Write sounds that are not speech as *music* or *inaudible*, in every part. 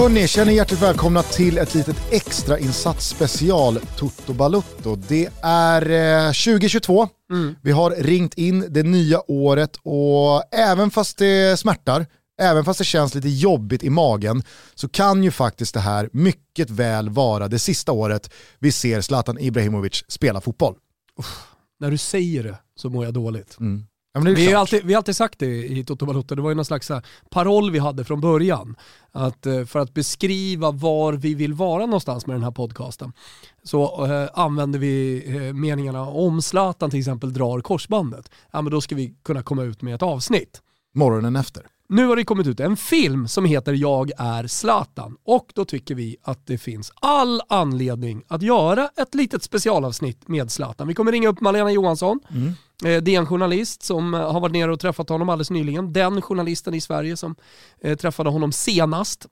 Hörni, känner hjärtligt välkomna till ett litet extra insatsspecial Toto Balutto. Det är eh, 2022, mm. vi har ringt in det nya året och även fast det smärtar, även fast det känns lite jobbigt i magen, så kan ju faktiskt det här mycket väl vara det sista året vi ser Zlatan Ibrahimovic spela fotboll. Uff, när du säger det så mår jag dåligt. Mm. Ja, vi, har alltid, vi har alltid sagt det i Toto Balotto, det var ju någon slags paroll vi hade från början. Att eh, för att beskriva var vi vill vara någonstans med den här podcasten så eh, använder vi eh, meningarna om Zlatan till exempel drar korsbandet. Ja, men då ska vi kunna komma ut med ett avsnitt. Morgonen efter. Nu har det kommit ut en film som heter Jag är Zlatan och då tycker vi att det finns all anledning att göra ett litet specialavsnitt med Zlatan. Vi kommer ringa upp Malena Johansson, mm. eh, DN-journalist som eh, har varit nere och träffat honom alldeles nyligen. Den journalisten i Sverige som eh, träffade honom senast.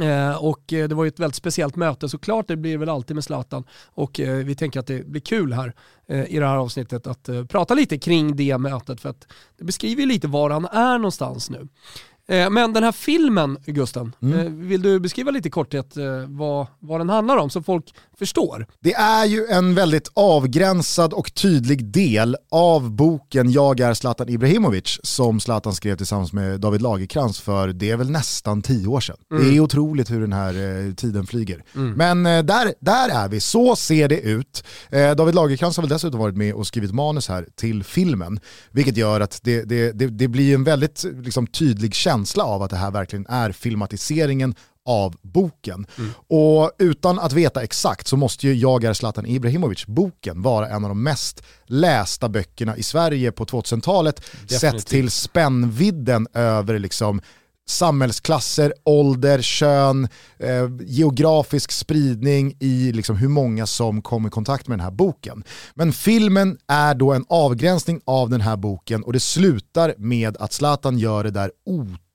Eh, och eh, det var ju ett väldigt speciellt möte såklart, det blir väl alltid med Zlatan. Och eh, vi tänker att det blir kul här i det här avsnittet att prata lite kring det mötet för att det beskriver lite var han är någonstans nu. Eh, men den här filmen, Gusten, mm. Eh, vill du beskriva lite i korthet eh, vad, vad den handlar om så folk förstår? Det är ju en väldigt avgränsad och tydlig del av boken Jag är Zlatan Ibrahimovic som Zlatan skrev tillsammans med David Lagerkrans för det är väl nästan tio år sedan. Mm. Det är otroligt hur den här tiden flyger. Mm. Men där, där är vi, så ser det ut. David Lagerkrans har väl dessutom varit med och skrivit manus här till filmen, vilket gör att det, det, det, det blir en väldigt liksom, tydlig känsla känsla av att det här verkligen är filmatiseringen av boken. Mm. Och utan att veta exakt så måste ju Jag är Zlatan Ibrahimovic-boken vara en av de mest lästa böckerna i Sverige på 2000-talet sett till spännvidden över liksom samhällsklasser, ålder, kön, eh, geografisk spridning i liksom hur många som kom i kontakt med den här boken. Men filmen är då en avgränsning av den här boken och det slutar med att Zlatan gör det där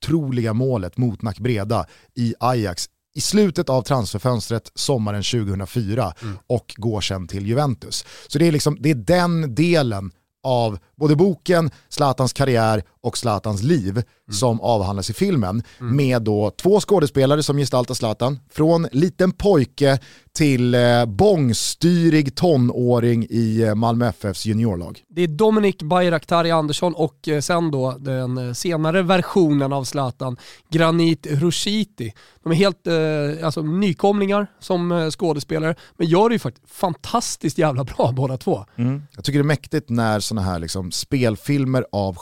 otroliga målet mot Nackbreda i Ajax i slutet av transferfönstret sommaren 2004 mm. och går sen till Juventus. Så det är, liksom, det är den delen av både boken, Zlatans karriär och Zlatans liv mm. som avhandlas i filmen mm. med då två skådespelare som gestaltar Zlatan från liten pojke till eh, bångstyrig tonåring i eh, Malmö FFs juniorlag. Det är Dominik Bayraktari Andersson och eh, sen då den eh, senare versionen av Zlatan, Granit Rushiti. De är helt eh, alltså, nykomlingar som eh, skådespelare, men gör det ju faktiskt fantastiskt jävla bra båda två. Mm. Jag tycker det är mäktigt när sådana här liksom, spelfilmer av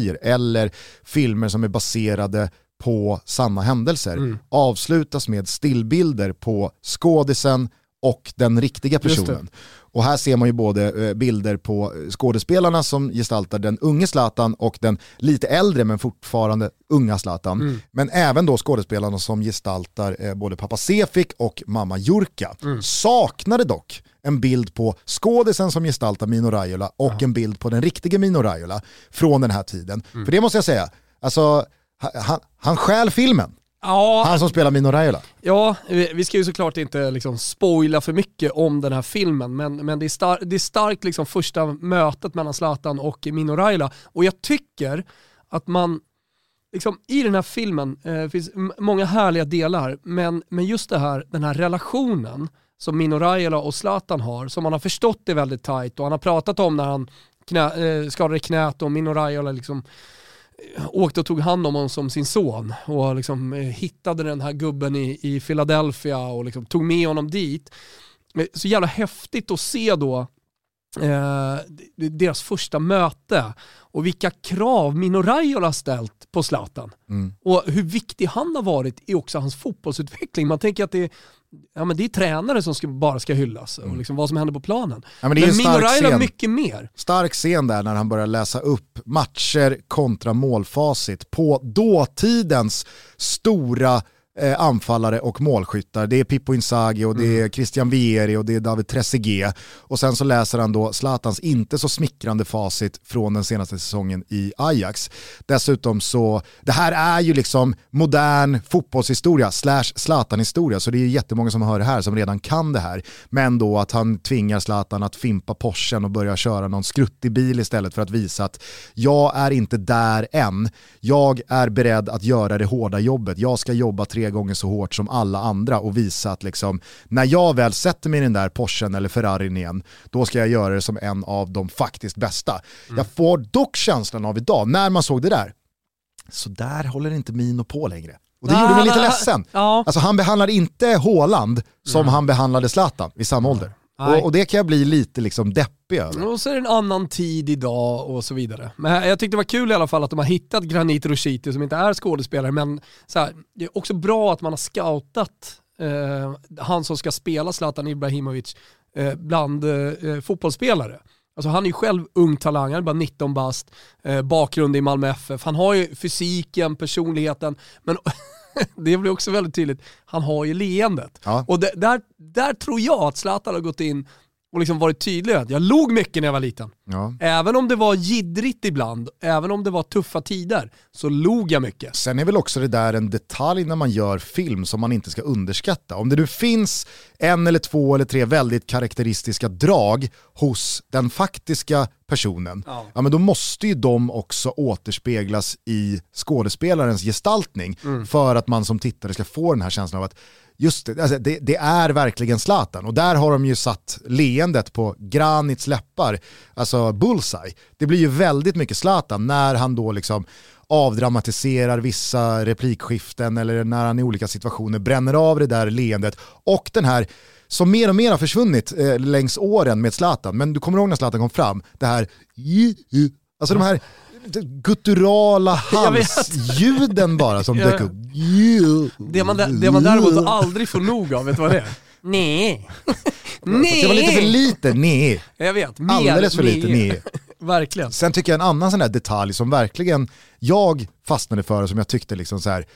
självbiografier eller filmer som är baserade på sanna händelser mm. avslutas med stillbilder på skådisen och den riktiga personen. Och här ser man ju både eh, bilder på skådespelarna som gestaltar den unge Zlatan och den lite äldre men fortfarande unga Zlatan. Mm. Men även då skådespelarna som gestaltar eh, både pappa Sefik och mamma Jurka. Mm. Saknade dock en bild på skådisen som gestaltar Mino Raiola och ja. en bild på den riktiga Mino Raiola från den här tiden. Mm. För det måste jag säga, alltså, han, han stjäl filmen. Ja. Han som spelar Mino Raiola. Ja, vi ska ju såklart inte liksom spoila för mycket om den här filmen, men, men det är, star det är starkt liksom första mötet mellan Zlatan och Mino Raiola. Och jag tycker att man, liksom, i den här filmen eh, finns många härliga delar, men, men just det här, den här relationen som Mino Raiola och Zlatan har, som man har förstått är väldigt tight och han har pratat om när han knä, eh, skadade knät och Mino Raiola liksom åkte och tog hand om honom som sin son och liksom eh, hittade den här gubben i, i Philadelphia och liksom tog med honom dit. Eh, så jävla häftigt att se då eh, deras första möte och vilka krav Mino Raiola har ställt på Zlatan. Mm. Och hur viktig han har varit i också hans fotbollsutveckling. Man tänker att det är, ja, men det är tränare som ska, bara ska hyllas och mm. liksom vad som händer på planen. Ja, men det är men Mino Raiola mycket mer. Stark scen där när han börjar läsa upp matcher kontra målfacit på dåtidens stora eh, anfallare och målskyttar. Det är Pippo Inzaghi och det är Mm. Christian Vieri och det är David Trezeguet. Och sen så läser han då Zlatans inte så smickrande facit från den senaste säsongen i Ajax. Dessutom så, det här är ju liksom modern fotbollshistoria slash Zlatan-historia så det är jättemånga som hör det här som redan kan det här. Men då att han tvingar Zlatan att fimpa Porschen och börja köra någon skruttig bil istället för att visa att jag är inte där än. Jag är beredd att göra det hårda jobbet. Jag ska jobba tre gånger så hårt som alla andra och visa att liksom, när jag väl sätter mig i den där Porschen eller Ferrarin igen, då ska jag göra det som en av de faktiskt bästa. Jag får dock känslan av idag, när man såg det där, så där håller inte Mino på längre. Och det gjorde mig lite ledsen. Ja. Alltså han behandlar inte Håland som han behandlade Zlatan i samma ålder. Och, och det kan jag bli lite liksom deppig över. Och så är det en annan tid idag och så vidare. Men jag tyckte det var kul i alla fall att de har hittat Granit Roshiti som inte är skådespelare, men så här, det är också bra att man har scoutat eh, han som ska spela Zlatan Ibrahimovic eh, bland eh, fotbollsspelare. Alltså han är ju själv ung talang, han är bara 19 bast, eh, bakgrund i Malmö FF. Han har ju fysiken, personligheten, men *laughs* *laughs* det blir också väldigt tydligt, han har ju leendet. Ja. Och det, där, där tror jag att Zlatan har gått in och liksom varit tydlig. att Jag log mycket när jag var liten. Ja. Även om det var jiddrigt ibland, även om det var tuffa tider, så log jag mycket. Sen är väl också det där en detalj när man gör film som man inte ska underskatta. Om det nu finns en eller två eller tre väldigt karaktäristiska drag hos den faktiska personen, Ja. ja. men då måste ju de också återspeglas i skådespelarens gestaltning för att man som tittare ska få den här känslan av att just det, alltså det, det är verkligen Zlatan. Och där har de ju satt leendet på Granits läppar, alltså bullseye. Det blir ju väldigt mycket Zlatan när han då liksom avdramatiserar vissa replikskiften eller när han i olika situationer bränner av det där leendet. Och den här som mer och mer har försvunnit eh, längs åren med Zlatan, men du kommer ihåg när Zlatan kom fram, det här, alltså de här gutturala *laughs* halsljuden bara som dök upp. Det man, det man däremot aldrig får nog av, vet du vad det är? *laughs* Nej. Det var lite för lite nej. Jag vet, mer Alldeles för lite nej. nej. *laughs* Verkligen. Sen tycker jag en annan sån här detalj som verkligen jag fastnade för och som jag tyckte liksom så här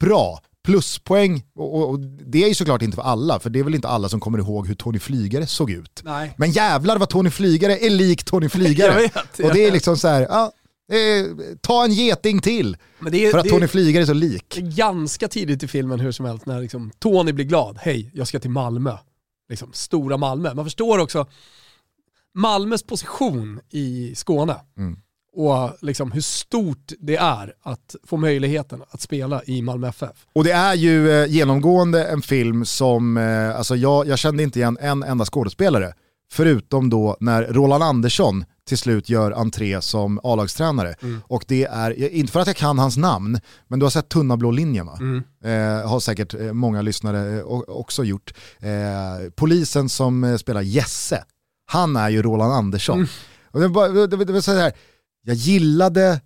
bra, pluspoäng, och, och, och det är ju såklart inte för alla, för det är väl inte alla som kommer ihåg hur Tony Flygare såg ut. Nej. Men jävlar vad Tony Flygare är lik Tony Flygare. Jag vet, och jag det är liksom så här, ja, eh, ta en geting till. Är, För att Tony Flygare är så lik. ganska tidigt i filmen hur som helst när liksom Tony blir glad. Hej, jag ska till Malmö. Liksom, stora Malmö. Man förstår också Malmös position i Skåne. Mm. Och liksom hur stort det är att få möjligheten att spela i Malmö FF. Och det är ju eh, genomgående en film som, eh, alltså jag, jag kände inte igen en enda skådespelare. Förutom då när Roland Andersson till slut gör entré som A-lagstränare. Och det är, inte för att jag kan hans namn, men du har sett Tunna blå linjen va? Eh, har säkert eh, många lyssnare eh, också gjort. Eh, polisen som eh, spelar Jesse, han är ju Roland Andersson. Och det, var, det, var- det var så här, jag gillade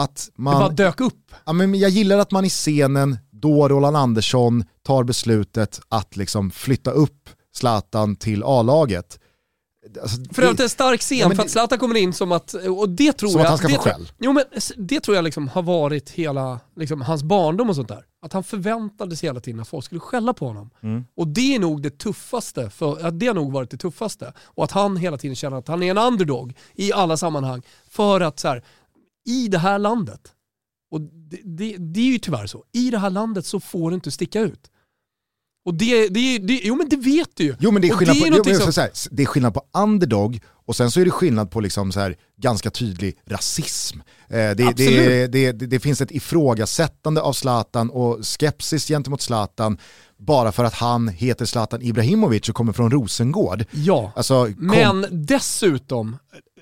att Det man... bara dök upp. Ja, men jag gillar att man i scenen, då Roland Andersson tar beslutet att liksom flytta upp Zlatan till A-laget. Alltså, För övrigt en stark scen, Ja, men för att Zlatan kommer in som att, och det tror Som jag... att han ska det få tror- skäll. Jo men det tror jag liksom har varit hela, liksom, hans barndom och sånt där. Att han förväntades hela tiden att folk skulle skälla på honom. Mm. Och det är nog det tuffaste, för, det har nog varit det tuffaste. Och att han hela tiden känner att han är en underdog i alla sammanhang. För att så här, i det här landet, och det, det, det är ju tyvärr så, i det här landet så får du inte sticka ut. Och det, det, det, jo men det vet du ju. Jo men det är skillnad, det är på, jo, som- här, det är skillnad på underdog och sen så är det skillnad på liksom så här, ganska tydlig rasism. Eh, det, det, det finns ett ifrågasättande av Zlatan och skepsis gentemot Zlatan bara för att han heter Zlatan Ibrahimovic och kommer från Rosengård. Ja. Alltså, kom, Men dessutom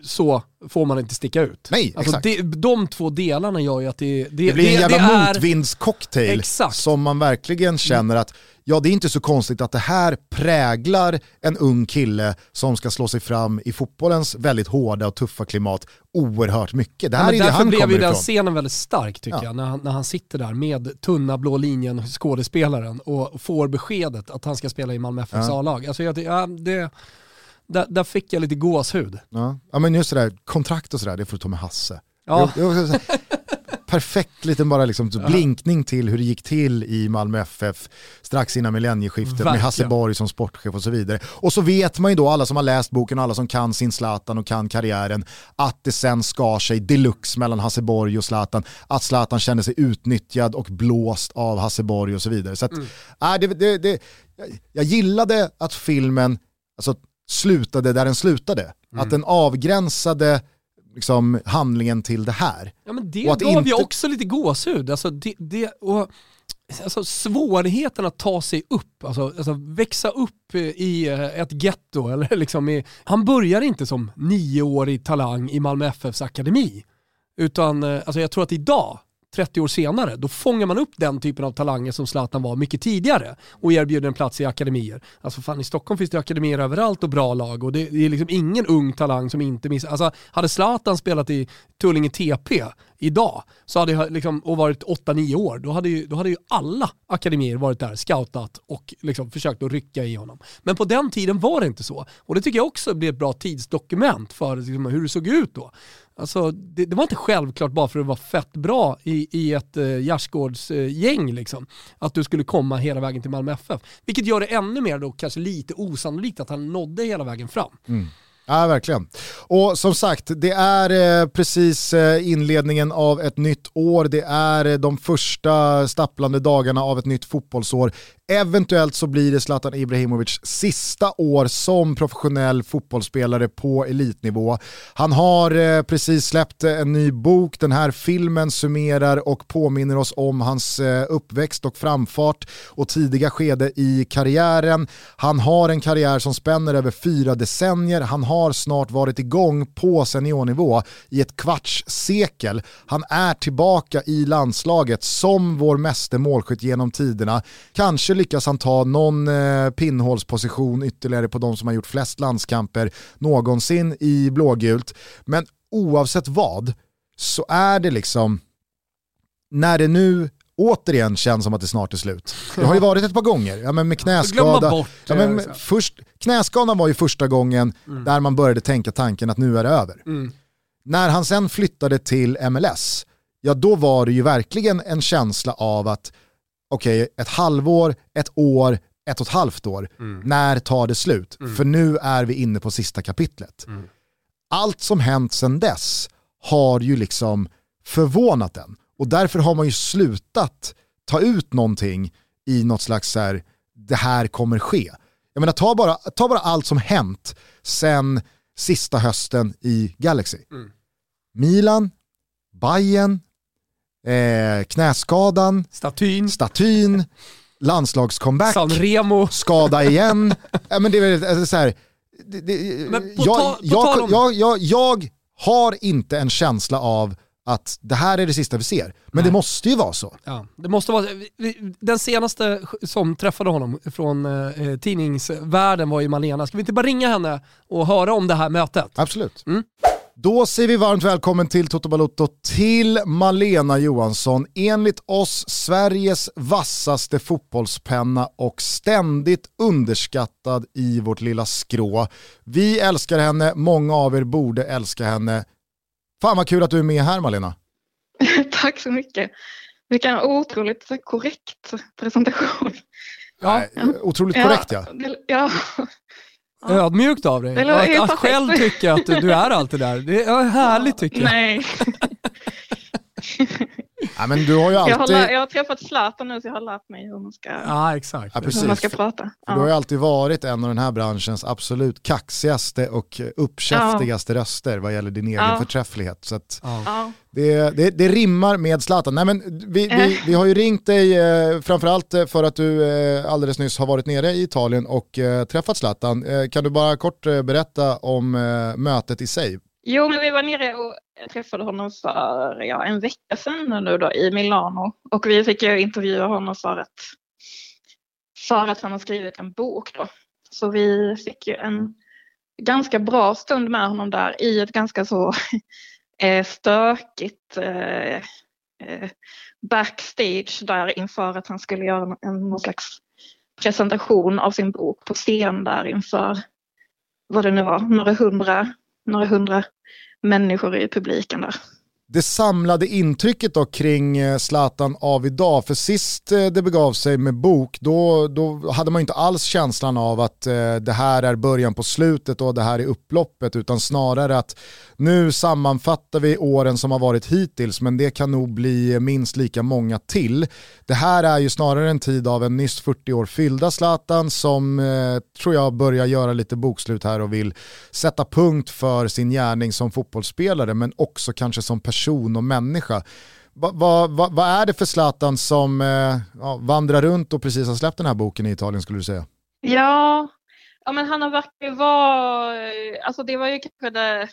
så får man inte sticka ut. Nej, alltså exakt. de två delarna gör ju att det, det, Det blir en jävla motvindscocktail Exakt. som man verkligen känner att ja, det är inte så konstigt att det här präglar en ung kille som ska slå sig fram i fotbollens väldigt hårda och tuffa klimat oerhört mycket. Det Ja, här men är det därför han blev kommer ju den ifrån. scenen väldigt stark tycker Ja. jag, när han, när han sitter där med tunna blå linjen, skådespelaren, och får beskedet att han ska spela i Malmö FFs Ja. A-lag. Alltså jag, ja, det, där, där fick jag lite gåshud. Ja. ja men just det där, kontrakt och sådär, det får du ta med Hasse. Ja. Jag- jag- perfekt liten bara liksom blinkning till hur det gick till i Malmö FF strax innan millennieskiftet med Verkligen. Hasse Borg som sportchef och så vidare. Och så vet man ju då, alla som har läst boken och alla som kan sin Zlatan och kan karriären, att det sen skar sig deluxe mellan Hasse Borg och Zlatan. Att Zlatan kände sig utnyttjad och blåst av Hasse Borg och så vidare. Så att, äh, det, det, det, jag gillade att filmen alltså, slutade där den slutade. Att den avgränsade liksom, handlingen till det här. Ja men det Och att gav ju inte- också lite gåshud. Alltså, det, det, och, alltså svårigheten att ta sig upp, alltså, alltså växa upp i eh, ett getto. *laughs* Eller liksom i, han börjar inte som nioårig talang i Malmö FFs akademi. Utan eh, alltså, jag tror att idag, 30 år senare, då fångar man upp den typen av talanger som Zlatan var mycket tidigare och erbjuder en plats i akademier. Alltså fan i Stockholm finns det akademier överallt och bra lag och det, det är liksom ingen ung talang som inte missar. Alltså hade Zlatan spelat i Tullinge TP idag så hade jag liksom, och varit 8-9 år, då hade, ju, då hade ju alla akademier varit där, scoutat och liksom försökt att rycka i honom. Men på den tiden var det inte så. Och det tycker jag också blir ett bra tidsdokument för liksom, hur det såg ut då. Alltså, det, det var inte självklart bara för att vara fett bra i, i ett eh, gärdsgårdsgäng liksom, att du skulle komma hela vägen till Malmö FF. Vilket gör det ännu mer då kanske lite osannolikt att han nådde hela vägen fram. Mm. Ja, verkligen. Och som sagt, det är eh, precis eh, inledningen av ett nytt år. Det är eh, de första stapplande dagarna av ett nytt fotbollsår. Eventuellt så blir det Zlatan Ibrahimovic sista år som professionell fotbollsspelare på elitnivå. Han har eh, precis släppt eh, en ny bok. Den här filmen summerar och påminner oss om hans eh, uppväxt och framfart och tidiga skede i karriären. Han har en karriär som spänner över fyra decennier. Han har snart varit igång på seniornivå i ett kvarts sekel. Han är tillbaka i landslaget som vår meste målskytt genom tiderna. Kanske lyckas han ta någon eh, pinnhålsposition ytterligare på de som har gjort flest landskamper någonsin i blågult. Men oavsett vad så är det liksom, när det nu återigen känns som att det snart är slut. Det har ju varit ett par gånger, ja, men med knäskada. bort Ja, men eh, så. först, knäskadan var ju första gången där man började tänka tanken att nu är det över. Mm. När han sen flyttade till MLS, ja då var det ju verkligen en känsla av att okej, ett halvår, ett år, ett och ett halvt år, när tar det slut? För nu är vi inne på sista kapitlet. Allt som hänt sedan dess har ju liksom förvånat en. Och därför har man ju slutat ta ut någonting i något slags så här, det här kommer ske. Jag menar ta bara, ta bara allt som hänt sen sista hösten i Galaxy. Milan, Bayern, eh, knäskadan, Statyn, statyn, *laughs* landslagscomeback, Sanremo. skada igen. *laughs* ja, men det är väl så här, det, det, Men på jag, ta- på jag, tal om- jag, jag, jag har inte en känsla av att det här är det sista vi ser. Men det måste ju vara så. Ja, det måste vara, den senaste som träffade honom från eh, tidningsvärlden var ju Malena. Ska vi inte bara ringa henne och höra om det här mötet? Absolut. Mm. Då säger vi varmt välkommen till Toto Balotto till Malena Johansson. Enligt oss Sveriges vassaste fotbollspenna och ständigt underskattad i vårt lilla skrå. Vi älskar henne, många av er borde älska henne. Fan vad kul att du är med här Malena. *laughs* Tack så mycket. Vilken otroligt korrekt presentation. Ja, Otroligt korrekt ja. det- ja. *laughs* ödmjukt av dig. Att, helt att själv tycka att du är allt det där. Det är härligt tycker jag. Nej, *laughs* ja men du har ju jag har, alltid, jag har träffat Zlatan nu så jag har lärt mig hur man ska, Ja, exakt. Ja, hur man ska prata. för du har ju Ja. alltid varit en av den här branschens absolut kaxigaste och uppkäftigaste röster vad gäller din egen Ja. förträfflighet. Så att Ja. Ja. Det, det, det rimmar med Zlatan. Nej, men vi, vi, Eh. vi har ju ringt dig eh, framförallt eh, för att du eh, alldeles nyss har varit nere i Italien och eh, träffat Zlatan. Kan du bara kort berätta om mötet i sig? Jo, men vi var nere och träffade honom för ja, en vecka sedan nu då i Milano och vi fick ju intervjua honom för att, för att han har skrivit en bok då. Så vi fick ju en ganska bra stund med honom där i ett ganska så *laughs* eh, stökigt eh, eh, backstage där inför att han skulle göra en, någon slags presentation av sin bok på scen där inför vad det nu var, några hundra, några hundra människor i publiken där det samlade intrycket då kring eh, Zlatan av idag, för sist eh, det begav sig med bok, då, då hade man inte alls känslan av att eh, det här är början på slutet och det här är upploppet, utan snarare att nu sammanfattar vi åren som har varit hittills, men det kan nog bli minst lika många till. Det här är ju snarare en tid av en nyss 40 år fyllda Zlatan som eh, tror jag börjar göra lite bokslut här och vill sätta punkt för sin gärning som fotbollsspelare, men också kanske som person person och människa. Vad va, va, va är det för Zlatan som eh, ja, vandrar runt och precis har släppt den här boken i Italien skulle du säga? Ja, ja men han har verkligen varit, eh, alltså det var ju kanske det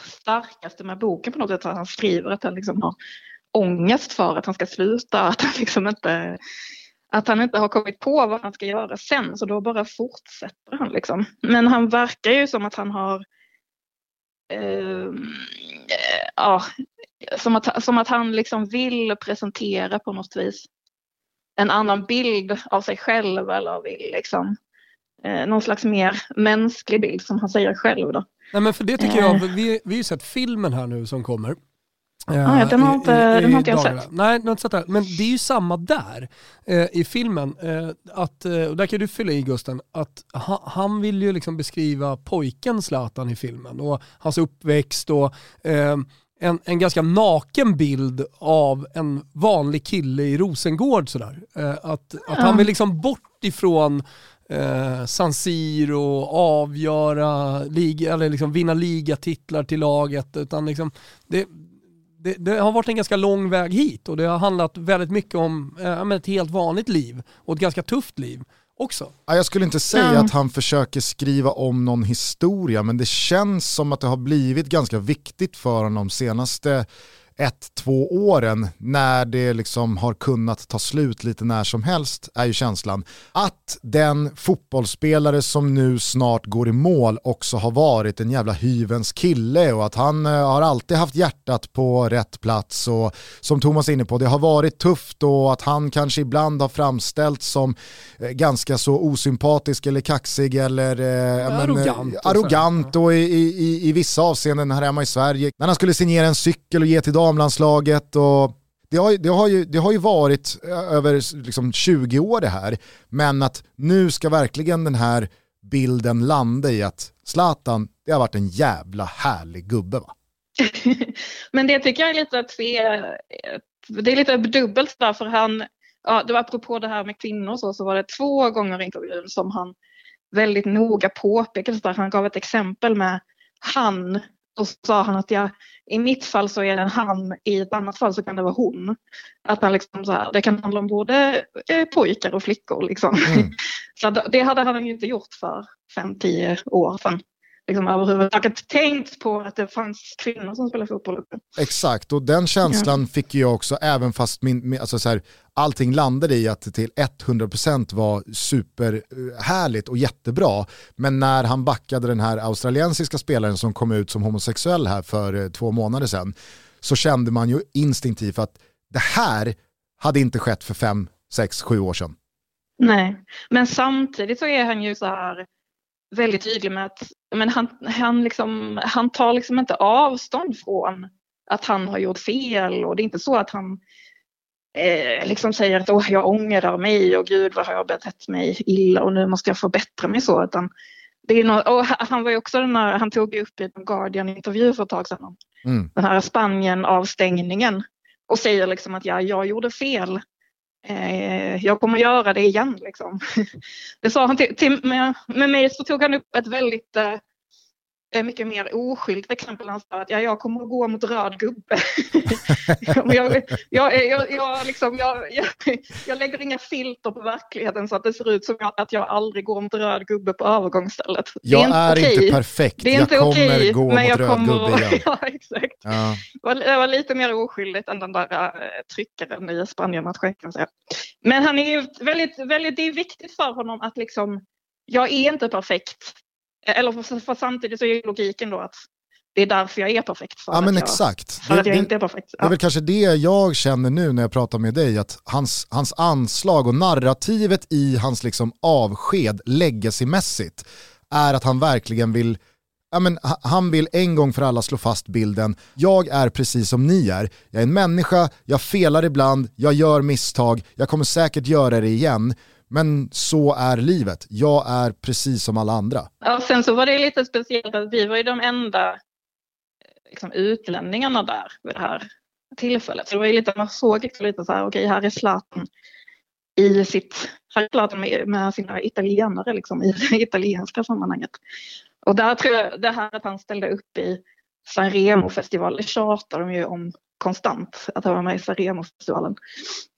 starkaste med boken på något sätt, att han skriver att han liksom har ångest för att han ska sluta, *laughs* att han liksom inte att han inte har kommit på vad han ska göra sen, så då bara fortsätter han liksom. Men han verkar ju som att han har eh, ja, som att, som att han liksom vill presentera på något vis en annan bild av sig själv eller vill liksom eh, någon slags mer mänsklig bild som han säger själv då. Nej men för det tycker jag, eh. vi, vi har ju sett filmen här nu som kommer. Ja, den har inte, i, i, den har inte jag sett. Nej, den har inte sett det. Men det är ju samma där eh, i filmen. Eh, att, eh, och där kan du fylla i Gusten, att ha, han vill ju liksom beskriva pojken Zlatan i filmen och hans uppväxt och eh, en, en ganska naken bild av en vanlig kille i Rosengård. Sådär. Eh, att, att han vill liksom bort ifrån eh, San Siro, avgöra, liga, eller liksom vinna ligatitlar till laget. Utan liksom, det, det, det, har varit en ganska lång väg hit och det har handlat väldigt mycket om eh, ett helt vanligt liv och ett ganska tufft liv också. Jag skulle inte säga mm. att han försöker skriva om någon historia, men det känns som att det har blivit ganska viktigt för honom senaste ett, två åren när det liksom har kunnat ta slut lite när som helst är ju känslan att den fotbollsspelare som nu snart går i mål också har varit en jävla hyvens kille och att han eh, har alltid haft hjärtat på rätt plats och som Thomas är inne på, det har varit tufft och att han kanske ibland har framställts som eh, ganska så osympatisk eller kaxig eller eh, arrogant, men, arrogant och i, i, i vissa avseenden här hemma i Sverige. När han skulle signera en cykel och ge till damlandslaget och det har, det, har ju, det har ju varit eh, över liksom 20 år det här, men att nu ska verkligen den här bilden landa i att Zlatan, det har varit en jävla härlig gubbe va? *laughs* men det tycker jag är lite att se, eh, det är lite dubbelt där för han, ja, det var apropå det här med kvinnor så, så var det två gånger i intervjun som han väldigt noga påpekade, där han gav ett exempel med han och sa han att jag, i mitt fall så är det en han, i ett annat fall så kan det vara hon. Att han liksom så här, det kan handla om både eh, pojkar och flickor. Liksom. Mm. *laughs* så det hade han ju inte gjort för fem, tio år sedan liksom överhuvudtaget tänkt på att det fanns kvinnor som spelade fotboll. Exakt, och den känslan ja. fick jag också, även fast min, alltså så här, allting landade i att det till 100% var superhärligt och jättebra. Men när han backade den här australiensiska spelaren som kom ut som homosexuell här för eh, två månader sedan, så kände man ju instinktivt att det här hade inte skett för fem, sex, sju år sedan. Nej, men samtidigt så är han ju så här väldigt tydlig med att men han, han, liksom, han tar liksom inte avstånd från att han har gjort fel och det är inte så att han eh, liksom säger att jag ångrar mig och gud vad har jag betett mig illa och nu måste jag förbättra mig så. Utan det är något, och han var ju också den här, han tog upp i en Guardian-intervju för ett tag sedan mm. den här Spanien-avstängningen och säger liksom att ja, jag gjorde fel Eh, jag kommer göra det igen. Liksom. *laughs* Det sa han till, till med, med mig så tog han upp ett väldigt eh, mycket mer oskyldigt exempel. Han sa att ja, jag kommer att gå mot röd gubbe. *laughs* jag, jag, jag, jag, liksom, jag, jag, lägger inga filter på verkligheten så att det ser ut som att jag aldrig går mot röd gubbe på övergångsstället. Jag är, inte, är inte perfekt, det är inte jag kommer okej, gå men mot röd kommer, gubbe igen. *laughs* ja, exakt. Ja. Det, var, det var lite mer oskyldigt än den där äh, tryckaren i Spanien-matchen kan säga. Men han är ju väldigt, väldigt, det är viktigt för honom att liksom, jag är inte perfekt. Eller för, för samtidigt så är logiken då att det är därför jag är perfekt. För ja men jag, exakt. För det, att jag inte är perfekt. Ja. Det är väl kanske det jag känner nu när jag pratar med dig, att hans, hans anslag och narrativet i hans liksom avsked legacymässigt är att han verkligen vill ja, men, han vill en gång för alla slå fast bilden, jag är precis som ni är. Jag är en människa, jag felar ibland, jag gör misstag, jag kommer säkert göra det igen. Men så är livet. Jag är precis som alla andra. Ja, sen så var det lite speciellt att vi var ju de enda eh, liksom, utlänningarna där vid det här tillfället. Så det var ju lite, man såg liksom lite så här, okej okay, här är Zlatan i sitt, här är Zlatan med, med sina italienare liksom i det italienska sammanhanget. Och där tror jag, det här att han ställde upp i Sanremo-festivalen det tjatar de ju om konstant, att han var med i Sanremo-festivalen.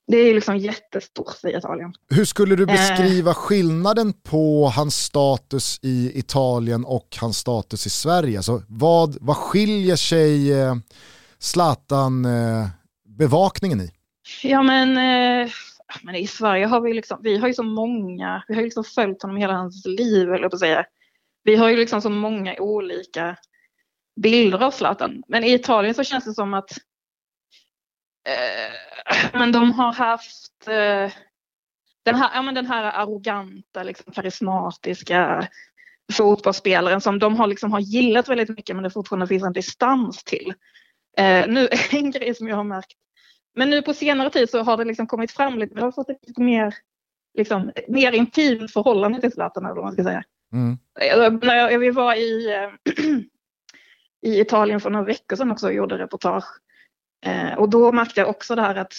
Det är liksom jättestort i Italien. Hur skulle du beskriva eh. skillnaden på hans status i Italien och hans status i Sverige? Alltså, vad, vad skiljer sig eh, Zlatan-bevakningen eh, i? Ja men, eh, men i Sverige har vi liksom, vi har ju så många, vi har ju liksom följt honom hela hans liv, eller på att säga. Vi har ju liksom så många olika bilder av Zlatan. Men i Italien så känns det som att eh, *clears throat* men de har haft eh, den, här, ja, men den här arroganta, liksom, karismatiska fotbollsspelaren som de har, liksom, har gillat väldigt mycket men det fortfarande finns en distans till. Eh, nu, *laughs* en grej som jag har märkt, men nu på senare tid så har det liksom kommit fram lite, vi har fått ett lite mer, liksom, mer intimt förhållande till Zlatan eller vad man ska säga. Mm. När jag, vi var i, äh, *clears throat* i Italien för några veckor sedan också och gjorde reportage. Eh, och då märkte jag också det här att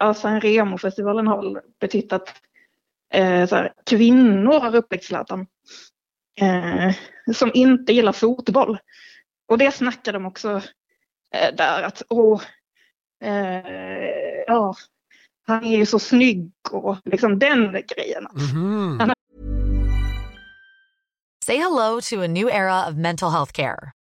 eh, San Remo-festivalen har betytt att eh, här, kvinnor har upptäckt Zlatan. Eh, som inte gillar fotboll. Och det snackar de också eh, där att åh, eh, ja, han är ju så snygg och liksom den grejen. Mm -hmm. Say hello to a new era of mental health care.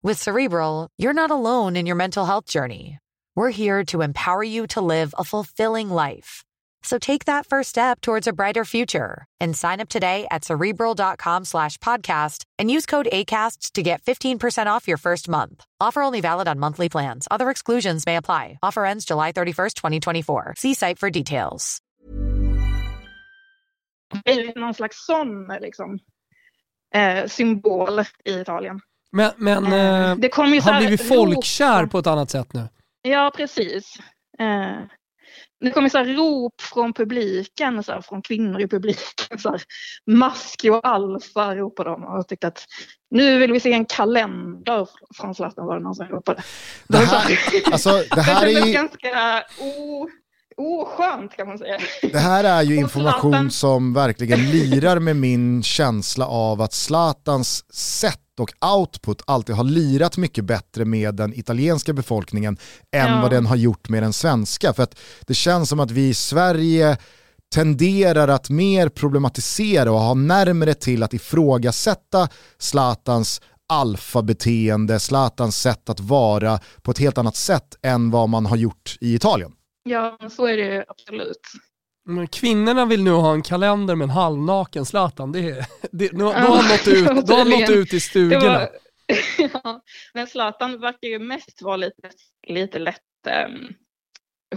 With Cerebral, you're not alone in your mental health journey. We're here to empower you to live a fulfilling life. So take that first step towards a brighter future and sign up today at cerebral.com slash podcast and use code ACasts to get 15% off your first month. Offer only valid on monthly plans. Other exclusions may apply. Offer ends July 31st, 2024. See site for details. Någon slags sån liksom, eh, symbol i Italien. Men, men eh, det kom ju har blivit folkkär rop. på ett annat sätt nu. Ja, precis. Eh, det kommer så här rop från publiken, så här, från kvinnor i publiken. Så här, Maski och Alfa ropade de och tyckte att nu vill vi se en kalender från Zlatan var det någon som ropade. Det här, alltså, det här det är ju... ganska o, oskönt kan man säga. Det här är ju information som verkligen lirar med min känsla av att Zlatans sätt och output alltid har lirat mycket bättre med den italienska befolkningen än ja. vad den har gjort med den svenska. För att det känns som att vi i Sverige tenderar att mer problematisera och ha närmare till att ifrågasätta Zlatans alfabeteende, Zlatans sätt att vara på ett helt annat sätt än vad man har gjort i Italien. Ja, så är det absolut. Men kvinnorna vill nu ha en kalender med en halvnaken Zlatan. Det, det, då, *laughs* då har han nått ut, då har nått ut i stugorna. Var, *laughs* ja, men Zlatan verkar ju mest vara lite, lite lätt um,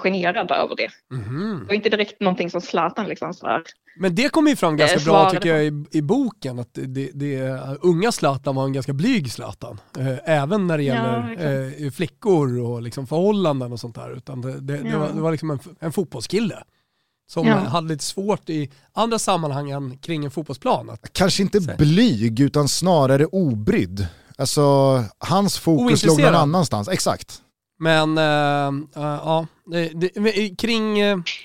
generad över det. Mm. Det var inte direkt någonting som Zlatan liksom sådär. Men det kommer ju fram ganska bra tycker jag i, i boken, att det, det, unga Zlatan var en ganska blyg Zlatan. Eh, även när det gäller ja, eh, flickor och liksom förhållanden och sånt där. Utan det, det, ja. det var, det var liksom en, en fotbollskille som ja. hade lite svårt i andra sammanhang än kring en fotbollsplan. Att, Kanske inte så. blyg utan snarare obrydd. Alltså hans fokus låg någon annanstans, exakt. Men äh, äh, ja, eh, kring,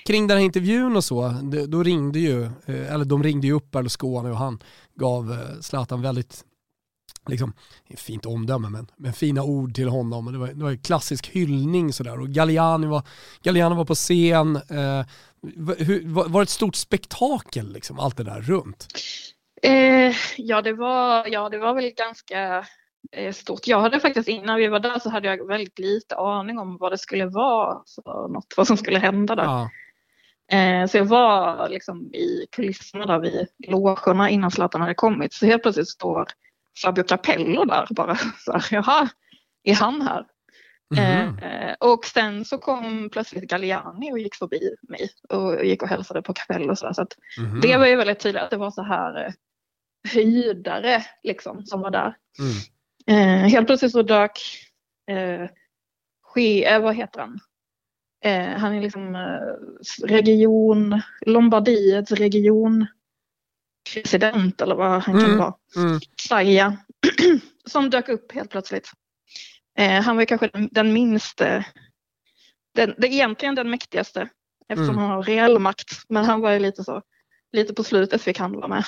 kring den här intervjun och så, då ringde ju, eller de ringde ju upp Berlusconi och han gav Zlatan väldigt liksom, fint omdöme men, men fina ord till honom. Det var, det var en klassisk hyllning sådär och Galliani var, Galliani var på scen. Eh, hur, var, var det ett stort spektakel liksom, allt det där runt? Eh, ja, det var, ja, det var väl ganska stort. Jag hade faktiskt innan vi var där så hade jag väldigt lite aning om vad det skulle vara för något, vad som skulle hända där. Ja. Eh, så jag var liksom i kulisserna där vid logerna innan Zlatan hade kommit. Så helt plötsligt står Fabio Capello där bara *laughs* så här, jaha, är han här? Mhm. Eh, och sen så kom plötsligt Galliani och gick förbi mig och gick och hälsade på Capello. Så, där. så Mhm. det var ju väldigt tydligt att det var så här eh, höjdare liksom som var där. Mm. Eh, helt plötsligt så dök eh, ske, eh, vad heter han? Eh, han är liksom eh, region, Lombardiets region president eller vad han kan Mm. vara. Mm. *clears throat* Som dök upp helt plötsligt. Eh, han var ju kanske den, den minste, den, det egentligen den mäktigaste eftersom Mm. han har reell makt. Men han var ju lite så, lite på slutet fick han vara med.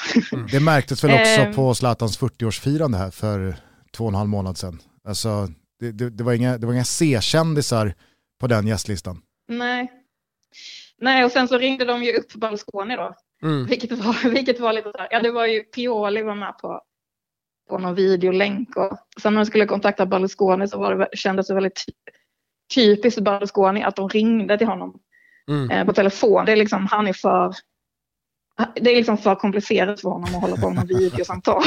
Det märktes väl också Ehm. på Zlatans 40-årsfirande här för två och en halv månad sedan. Alltså, det, det, det var inga, det var inga C-kändisar på den gästlistan. Nej. Nej, och sen så ringde de ju upp Berlusconi då. Mm. Vilket var, *laughs* vilket var lite så här, ja det var ju Pioli var med på, på någon videolänk och sen när de skulle kontakta Berlusconi så var det, kändes det väldigt typiskt Berlusconi att de ringde till honom Mm. eh, på telefon. Det är liksom, han är för det är liksom för komplicerat för honom att hålla på med *laughs* videosamtal.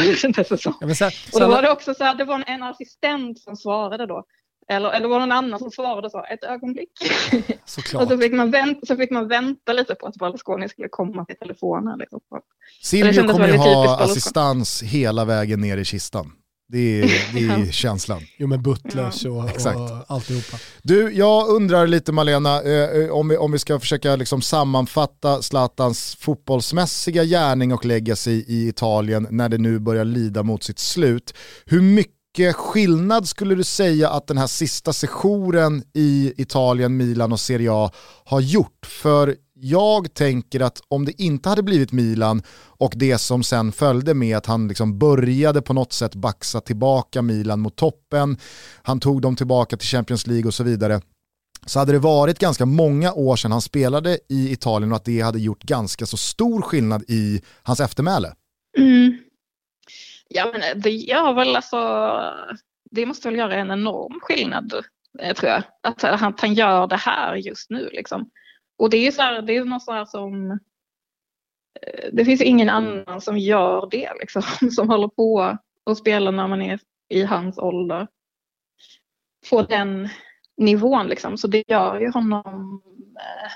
Ja, men så Och då var det också så här, det var en, en assistent som svarade då. Eller, eller var det någon annan som svarade så, ett ögonblick. såklart. Och så fick, man vänta, så fick man vänta lite på att Berlusconi skulle komma till telefonen. Liksom. Silvio kommer ju ha assistans hela vägen ner i kistan. Det är, *laughs* det är känslan. Jo men butlers och, Exakt. och alltihopa. Du, jag undrar lite Malena, eh, eh, om, vi, om vi ska försöka liksom sammanfatta Zlatans fotbollsmässiga gärning och legacy i Italien när det nu börjar lida mot sitt slut. Hur mycket skillnad skulle du säga att den här sista sessionen i Italien, Milan och Serie A har gjort? För jag tänker att om det inte hade blivit Milan och det som sen följde med att han liksom började på något sätt baxa tillbaka Milan mot toppen, han tog dem tillbaka till Champions League och så vidare, så hade det varit ganska många år sedan han spelade i Italien och att det hade gjort ganska så stor skillnad i hans eftermäle. Mm. Ja, men det gör väl alltså, det måste väl göra en enorm skillnad, eh, tror jag. Att han, att han gör det här just nu liksom. Och det är så här, det är något så här som, eh, det finns ingen annan som gör det liksom, *laughs* som håller på och spelar när man är i hans ålder. På den nivån liksom, så det gör ju honom, eh,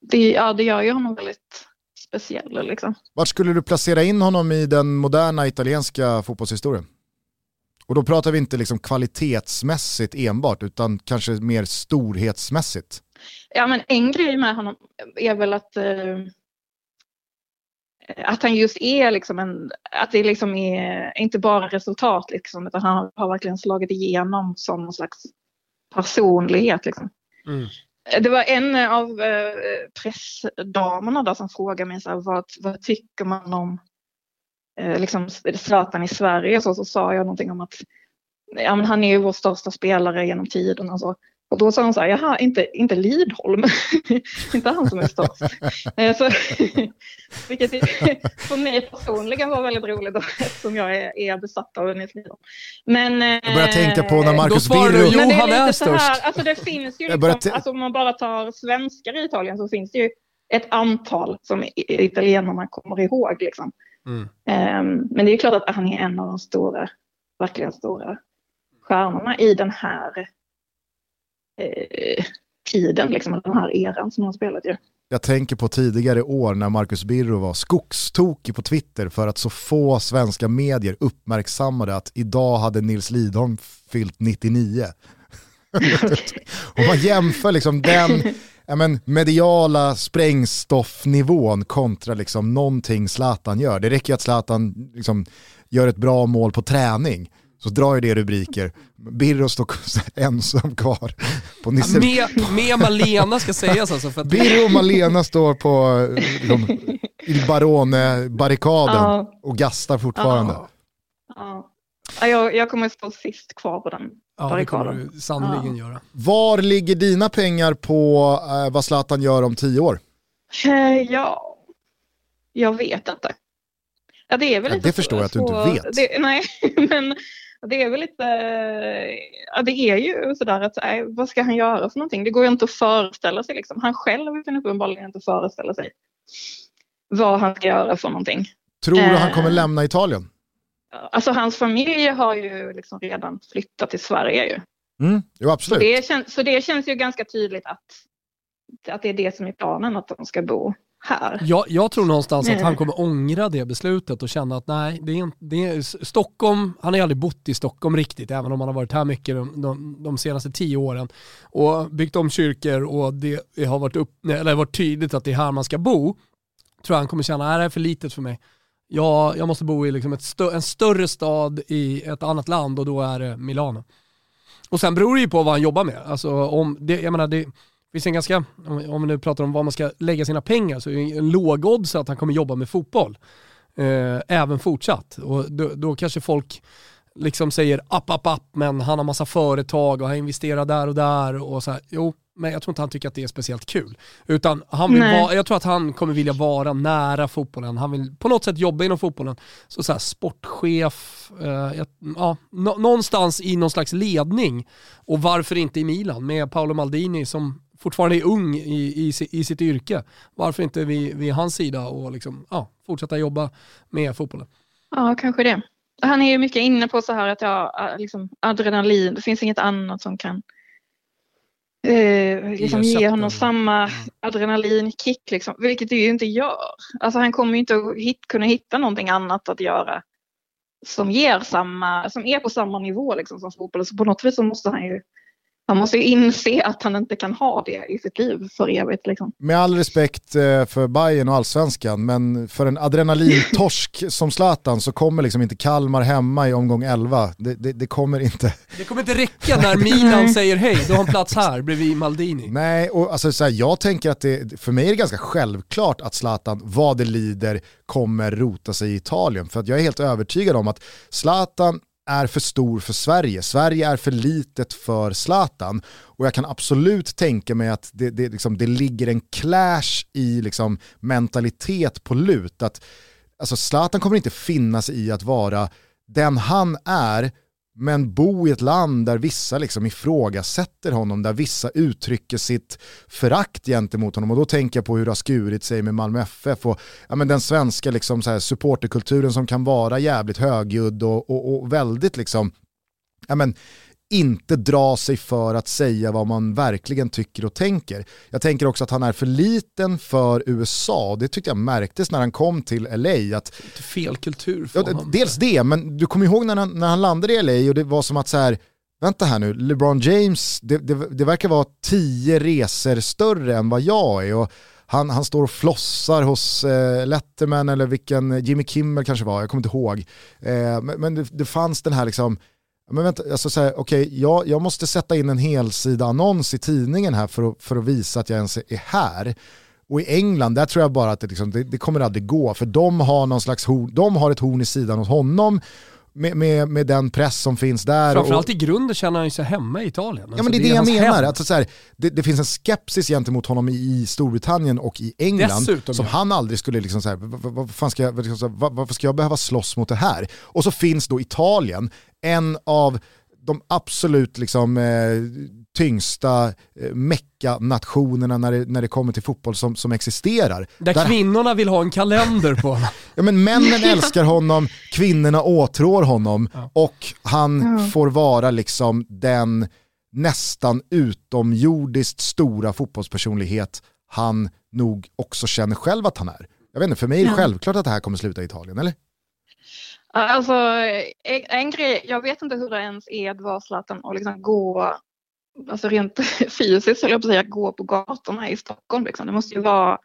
det, ja, det gör ju honom väldigt speciell liksom. Vart skulle du placera in honom i den moderna italienska fotbollshistorien? Och då pratar vi inte liksom kvalitetsmässigt enbart utan kanske mer storhetsmässigt. Ja, men en grej med honom är väl att, eh, att han just är liksom en, att det liksom är inte bara resultat liksom, utan han har verkligen slagit igenom som någon slags personlighet liksom. Mm. Det var en av eh, pressdamerna där som frågade mig så här, vad, vad tycker man om eh, liksom Zlatan i Sverige? Så, så sa jag någonting om att ja, men han är ju vår största spelare genom tiden och så. Och då sa hon så här, jaha, inte, inte Lidholm, *laughs* inte han som är störst. Eh, så, *laughs* vilket *laughs* för mig personligen var väldigt roligt då, eftersom jag är, är besatt av Nils Lidholm. Men, Jag börjar tänka på när Då Marcus du Birro... Jo, men det han är störst. alltså det finns ju liksom, alltså om man bara tar svenskar i Italien så finns det ju ett antal som italienarna kommer ihåg liksom. Mm. Ehm, men det är klart att han är en av de stora, verkligen stora stjärnorna i den här eh, tiden, liksom, den här eran som han spelat ju. Jag tänker på tidigare år när Marcus Birro var skogstokig på Twitter för att så få svenska medier uppmärksammade att idag hade Nils Lidholm fyllt 99. *laughs* Om man jämför liksom den ja, men, mediala sprängstoffnivån kontra liksom någonting Zlatan gör. Det räcker ju att Zlatan liksom gör ett bra mål på träning så drar ju det rubriker. Birro står *laughs* ensam kvar på Nisse. Med, med Malena ska sägas alltså. För att, Birro och Malena står på eh, de, Il Barone-barrikaden Ja. och gastar fortfarande. Ja. Ja. Ja, jag, jag kommer stå sist kvar på den ja, det kommer barrikaden. du sannoliken göra. Var ligger dina pengar på eh, vad Zlatan gör om tio år? Eh, Ja, jag vet inte. Ja, det är väl Ja, det förstår jag att du inte vet. Det, nej, *laughs* men Det är väl lite, ja det är ju sådär att nej, vad ska han göra för någonting? Det går ju inte att föreställa sig liksom. Han själv kan uppenbarligen inte föreställa sig vad han ska göra för någonting. Tror du han Eh. kommer lämna Italien? Alltså hans familj har ju liksom redan flyttat till Sverige ju. Mm, jo, Så absolut. det, kän, så det känns ju ganska tydligt att, att det är det som är planen, att de ska bo här. Jag, jag tror någonstans att han kommer ångra det beslutet och känna att nej, det är, det är Stockholm, han har ju aldrig bott i Stockholm riktigt, även om han har varit här mycket de, de, de senaste tio åren och byggt om kyrkor och det har varit, upp, eller varit tydligt att det är här man ska bo. Tror jag han kommer känna, nej det är för litet för mig. Jag, jag måste bo i liksom stö, en större stad i ett annat land och då är det Milano. Och sen beror det ju på vad han jobbar med. Alltså om det, jag menar det finns en ganska, om vi nu pratar om var man ska lägga sina pengar, så är det en låg odds att han kommer jobba med fotboll. Eh, även fortsatt. Och då, då kanske folk liksom säger app, app, app, men han har massa företag och han investerar där och där och så här. Jo, men jag tror inte han tycker att det är speciellt kul. Utan han vill vara, jag tror att han kommer vilja vara nära fotbollen. Han vill på något sätt jobba inom fotbollen. Så, så här, sportchef, eh, jag- ja, nå- någonstans i någon slags ledning. Och varför inte i Milan med Paolo Maldini som fortfarande är ung i, i, i sitt yrke. Varför inte vid, vid hans sida och liksom, ja, fortsätta jobba med fotbollen. Ja, kanske det. Han är ju mycket inne på så här att ja, liksom adrenalin, det finns inget annat som kan eh, liksom ge honom samma adrenalinkick, liksom, vilket det ju inte gör. Alltså han kommer ju inte att hit, kunna hitta någonting annat att göra som ger samma, som är på samma nivå liksom, som fotboll. Så på något vis så måste han ju han måste ju inse att han inte kan ha det i sitt liv för evigt. Liksom. Med all respekt eh, för Bayern och allsvenskan, men för en adrenalintorsk *laughs* som Zlatan så kommer liksom inte Kalmar hemma i omgång 11. Det, det, det kommer inte. Det kommer inte räcka när Milan säger hej, du har en plats här bredvid Maldini. Nej, och alltså, så här, jag tänker att det, för mig är det ganska självklart att Zlatan, vad det lider, kommer rota sig i Italien. För att jag är helt övertygad om att Zlatan är för stor för Sverige. Sverige är för litet för Zlatan. Och jag kan absolut tänka mig att det, det, liksom, det ligger en clash i liksom, mentalitet på lut. Att, alltså, Zlatan kommer inte finnas i att vara den han är men bo i ett land där vissa liksom ifrågasätter honom, där vissa uttrycker sitt förakt gentemot honom. Och då tänker jag på hur det har skurit sig med Malmö FF och ja, men den svenska liksom så här supporterkulturen som kan vara jävligt högljudd och, och, och väldigt liksom, ja, men, inte dra sig för att säga vad man verkligen tycker och tänker. Jag tänker också att han är för liten för USA det tyckte jag märktes när han kom till LA. Att fel kultur för Ja, honom. dels det, men du kommer ihåg när han, när han landade i LA och det var som att så här, vänta här nu, LeBron James, det, det, det verkar vara tio resor större än vad jag är. Och han, han står och flossar hos eh, Letterman eller vilken, Jimmy Kimmel kanske var, jag kommer inte ihåg. Eh, men men det, det fanns den här liksom, men vänta, alltså så här, okay, jag, jag måste sätta in en helsida annons i tidningen här för att, för att visa att jag ens är här. Och i England, där tror jag bara att det, liksom, det, det kommer aldrig gå, för de har någon slags horn, de har ett horn i sidan hos honom med, med, med den press som finns där. Framförallt och, i grunden känner han ju sig hemma i Italien. ja Alltså, men det är det, jag menar, hem. alltså, så här, det, det finns en skepsis gentemot honom i, Storbritannien och i England Dessutom, som ja. han aldrig skulle, liksom så här, vad fan ska jag, liksom vad, varför ska jag behöva slåss mot det här? Och så finns då Italien, en av de absolut liksom, eh, tyngsta eh, mecka-nationerna när det, när det kommer till fotboll som, som existerar. Där, Där- kvinnorna vill ha en kalender på honom. Ja, men männen *laughs* älskar honom, kvinnorna åtrår honom Ja. och han Ja. får vara liksom den nästan utomjordiskt stora fotbollspersonlighet han nog också känner själv att han är. Jag vet inte, för mig är det Ja. självklart att det här kommer sluta i Italien, eller? Alltså, en, en grej, jag vet inte hur det ens är att vara Zlatan och liksom gå, alltså rent *laughs* fysiskt höll jag på att säga, gå på gatorna i Stockholm. Liksom. Det måste ju vara,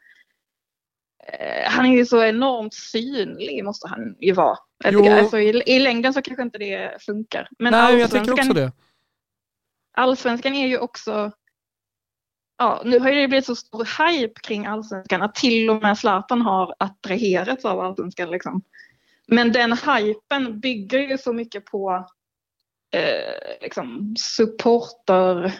eh, han är ju så enormt synlig måste han ju vara. Tycker, alltså, i, I längden så kanske inte det funkar. Men Nej, jag allsvenskan- också det. Allsvenskan är ju också, ja nu har det blivit så stor hype kring allsvenskan att till och med Zlatan har attraherats av allsvenskan. Liksom. Men den hypen bygger ju så mycket på eh, liksom supporter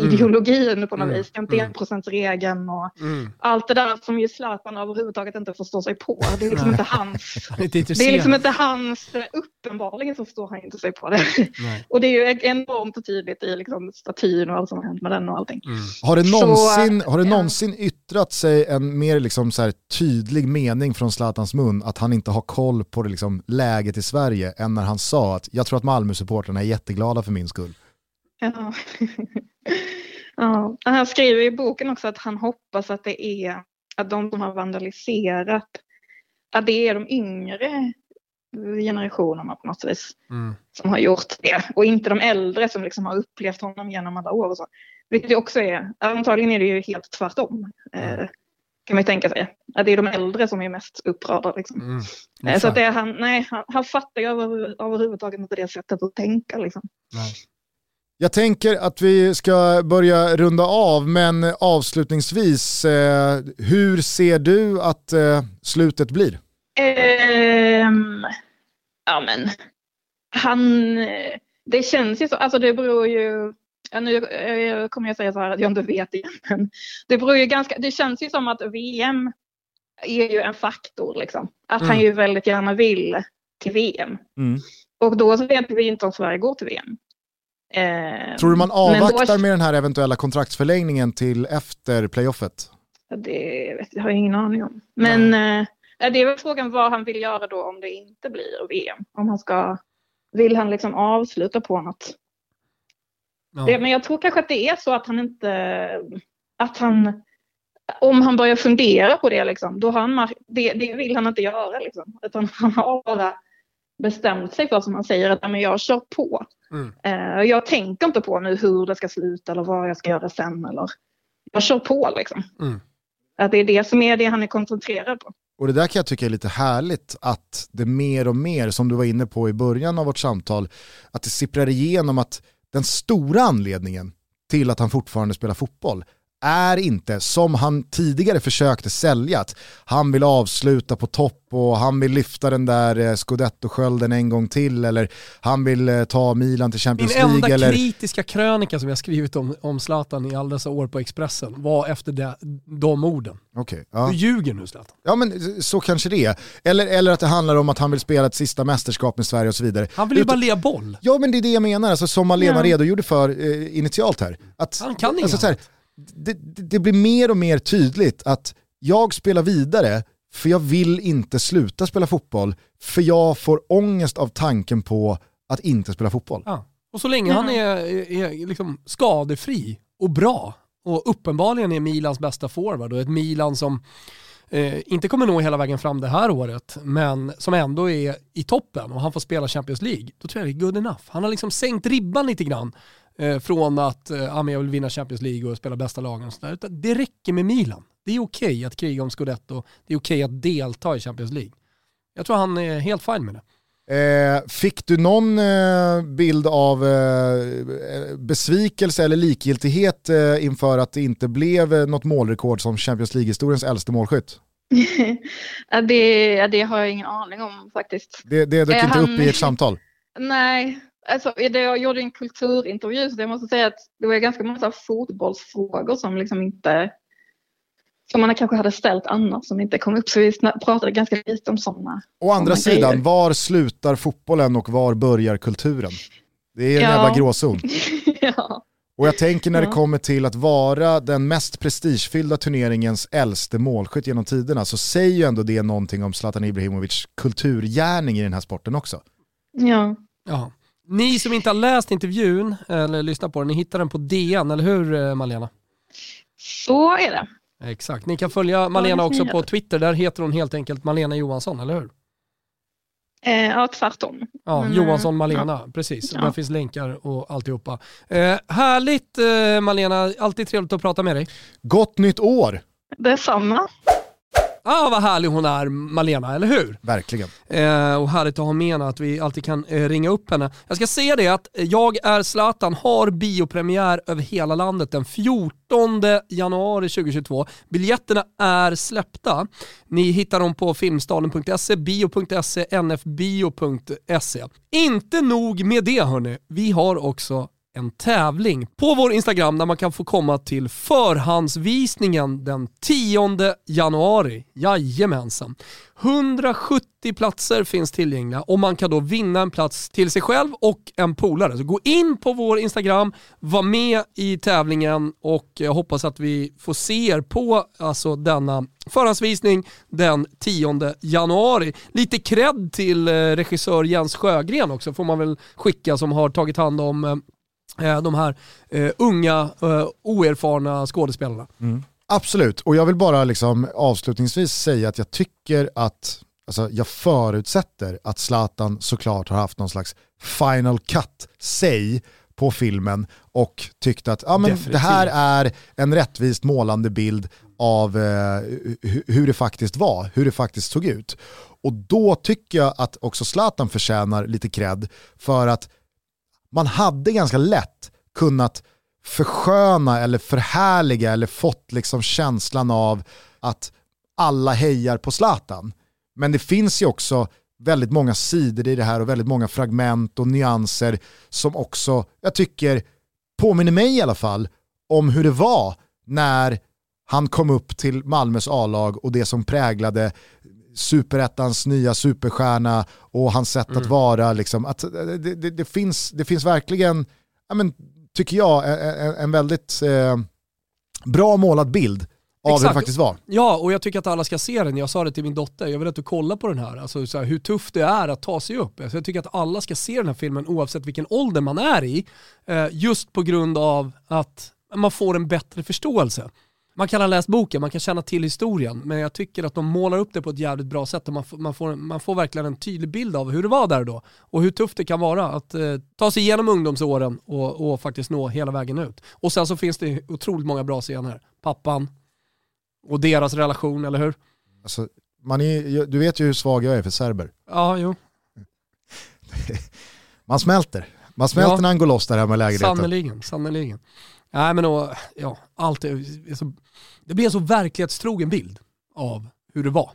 Mm. ideologin på något Mm. vis. Mm. Enprocentsregeln och Mm. allt det där som ju Zlatan överhuvudtaget inte förstår sig på. Det är liksom inte hans. *laughs* Är inte Det är liksom inte hans, uppenbarligen så förstår han inte sig på det. Nej. *laughs* Och det är ju enormt tydligt i liksom statyn och allt som har hänt med den och allting. Mm. Har det Så, någonsin, har det någonsin yttrat sig en mer liksom så tydlig mening från Zlatans mun att han inte har koll på det liksom läget i Sverige än när han sa att jag tror att Malmö-supportrarna är jätteglada för min skull. Ja. ja. Han skriver i boken också att han hoppas att det är att de som har vandaliserat, att det är de yngre generationerna på något vis Mm. som har gjort det och inte de äldre som liksom har upplevt honom genom alla år och så. Vilket det också är, antagligen är det ju helt tvärtom. Eh, kan man ju tänka sig. Att det är de äldre som är mest upprörda. Liksom. Mm. Eh, så att det är han, nej, han, han fattar ju över, överhuvudtaget inte det sättet att tänka. Liksom. Nej. Jag tänker att vi ska börja runda av, men avslutningsvis, eh, hur ser du att eh, slutet blir? Ehm, ja men, han, det känns ju så, alltså det beror ju, ja, nu eh, kommer jag säga så här att jag inte vet igen, men det beror ju ganska, det känns ju som att VM är ju en faktor liksom. Att han Mm. ju väldigt gärna vill till VM. Mm. Och då så vet vi inte om Sverige går till VM. Ehm, Tror du man men då- avvaktar med den här eventuella kontraktsförlängningen till efter playoffet? Det jag har jag ingen aning om. Men eh, det är väl frågan vad han vill göra då om det inte blir VM. Om han ska, vill han liksom avsluta på något? Ja. Det, men jag tror kanske att det är så att han inte, att han, om han börjar fundera på det liksom, då har han, det, det vill han inte göra liksom. Utan han har bara bestämt sig för som han säger att "Ja, men jag kör på. Mm. Eh, jag tänker inte på nu hur det ska sluta eller vad jag ska göra sen eller jag kör på liksom. Mm. Att det är det som är det han är koncentrerad på. Och det där kan jag tycka är lite härligt att det mer och mer, som du var inne på i början av vårt samtal, att det sipprar igenom att den stora anledningen till att han fortfarande spelar fotboll är inte, som han tidigare försökte sälja, att han vill avsluta på topp och han vill lyfta den där eh, scudetto-skölden en gång till eller han vill eh, ta Milan till Min Champions enda League. Eller... kritiska krönika som jag skrivit om, om Zlatan i alla dessa år på Expressen var efter det, de orden. Okej, ja. Du ljuger nu Zlatan. ja men så kanske det är. Eller, eller att det handlar om att han vill spela ett sista mästerskap med Sverige och så vidare. Han vill ju Utan- bara lea boll. Ja men det är det jag menar, alltså, som Malena redogjorde för eh, initialt här. Att, Han kan inget alltså, så här, det, det blir mer och mer tydligt att jag spelar vidare för jag vill inte sluta spela fotboll, för jag får ångest av tanken på att inte spela fotboll. Ja. Och så länge han är, är, är liksom skadefri och bra och uppenbarligen är Milans bästa forward och ett Milan som eh, inte kommer nå hela vägen fram det här året men som ändå är i toppen och han får spela Champions League, då tror jag det är good enough. Han har liksom sänkt ribban lite grann från att eh, ja, men jag vill vinna Champions League och spela bästa lagen och sådär. Utan Det räcker med Milan. Det är okej att kriga om Scudetto, det är okej att delta i Champions League. Jag tror han är helt fin med det. Eh, fick du någon eh, bild av eh, besvikelse eller likgiltighet eh, inför att det inte blev eh, något målrekord som Champions League-historiens äldste målskytt? *laughs* Ja, det, det har jag ingen aning om faktiskt. Det, det dök Eh, inte han- upp i ert samtal. *laughs* Nej, alltså, jag gjorde en kulturintervju så jag måste säga att det var ganska många fotbollsfrågor som liksom inte som man kanske hade ställt annars som inte kom upp. Så vi pratade ganska lite om sådana. Å andra såna grejer. sidan, var slutar fotbollen och var börjar kulturen? Det är en Ja. jävla gråzon. *laughs* ja. Och jag tänker när det Ja. kommer till att vara den mest prestigefyllda turneringens äldste målskytt genom tiderna så säger ju ändå det någonting om Zlatan Ibrahimovic kulturgärning i den här sporten också. ja. Ja. Ni som inte har läst intervjun eller lyssnat på den, ni hittar den på DN, eller hur eh, Malena? Så är det. Exakt. Ni kan följa Malena också på. Twitter, där heter hon helt enkelt Malena Johansson, eller hur? Eh, ja, tvärtom. Ja, Men, Johansson eh, Malena, precis. Ja. Där finns länkar och alltihopa. Eh, härligt eh, Malena, alltid trevligt att prata med dig. Gott nytt år, Detsamma. Ah, vad härlig hon är Malena, eller hur? verkligen. Eh, och härligt att ha med henne, att vi alltid kan eh, ringa upp henne. Jag ska säga det att Jag är Zlatan har biopremiär över hela landet den 14 januari 2022. Biljetterna är släppta. Ni hittar dem på filmstaden.se, bio.se, nfbio.se. Inte nog med det hörni, vi har också en tävling på vår Instagram där man kan få komma till förhandsvisningen den 10 januari. Jajamensan. 170 platser finns tillgängliga och man kan då vinna en plats till sig själv och en polare. Så gå in på vår Instagram, var med i tävlingen och jag hoppas att vi får se er på alltså, denna förhandsvisning den 10 januari. Lite cred till eh, regissör Jens Sjögren också får man väl skicka som har tagit hand om eh, de här eh, unga eh, oerfarna skådespelarna. Mm. Absolut, och jag vill bara liksom avslutningsvis säga att jag tycker att, alltså jag förutsätter att Zlatan såklart har haft någon slags final cut-say på filmen och tyckte att ja, men det här är en rättvist målande bild av eh, hur det faktiskt var, hur det faktiskt såg ut. Och då tycker jag att också Zlatan förtjänar lite cred för att man hade ganska lätt kunnat försköna eller förhärliga eller fått liksom känslan av att alla hejar på Zlatan. Men det finns ju också väldigt många sidor i det här och väldigt många fragment och nyanser som också, jag tycker, påminner mig i alla fall om hur det var när han kom upp till Malmös A-lag och det som präglade superettans nya superstjärna och hans sätt mm. att vara. Liksom, att det, det, det, finns, det finns verkligen, ja, men, tycker jag, en, en väldigt eh, bra målad bild av Exakt. hur det faktiskt var. Ja, och jag tycker att alla ska se den. Jag sa det till min dotter, jag vill att du kollar på den här. Alltså så här, hur tufft det är att ta sig upp. Alltså, jag tycker att alla ska se den här filmen oavsett vilken ålder man är i. Eh, just på grund av att man får en bättre förståelse. Man kan ha läst boken, man kan känna till historien, men jag tycker att de målar upp det på ett jävligt bra sätt och man, man, får, man får verkligen en tydlig bild av hur det var där då och hur tufft det kan vara att eh, ta sig igenom ungdomsåren och, och, faktiskt nå hela vägen ut. Och sen så finns det otroligt många bra scener. Pappan och deras relation, eller hur? Alltså, man är, du vet ju hur svag jag är för serber. Ja, jo. *laughs* man smälter. Man smälter ja, när han går loss där hemma i lägenheten. Sannerligen, sannerligen. Nej men då, ja, allt är, så, det blir en så verklighetstrogen bild av hur det var.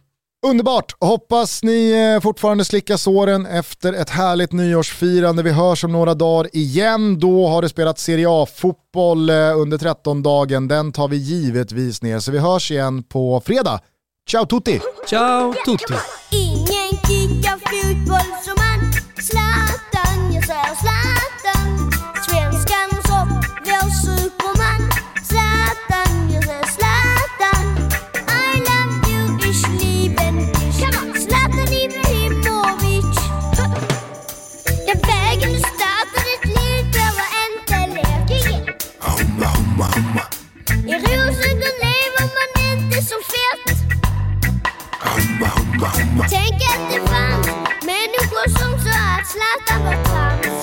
Underbart! Hoppas ni eh, fortfarande slickar såren efter ett härligt nyårsfirande. Vi hörs om några dagar igen. Då har det spelat Serie A-fotboll eh, under 13-dagen. Den tar vi givetvis ner. Så vi hörs igen på fredag. Ciao tutti! Ciao tutti! Ingen kickar fotboll Tänk att det fanns människor som sa att Zlatan var trams.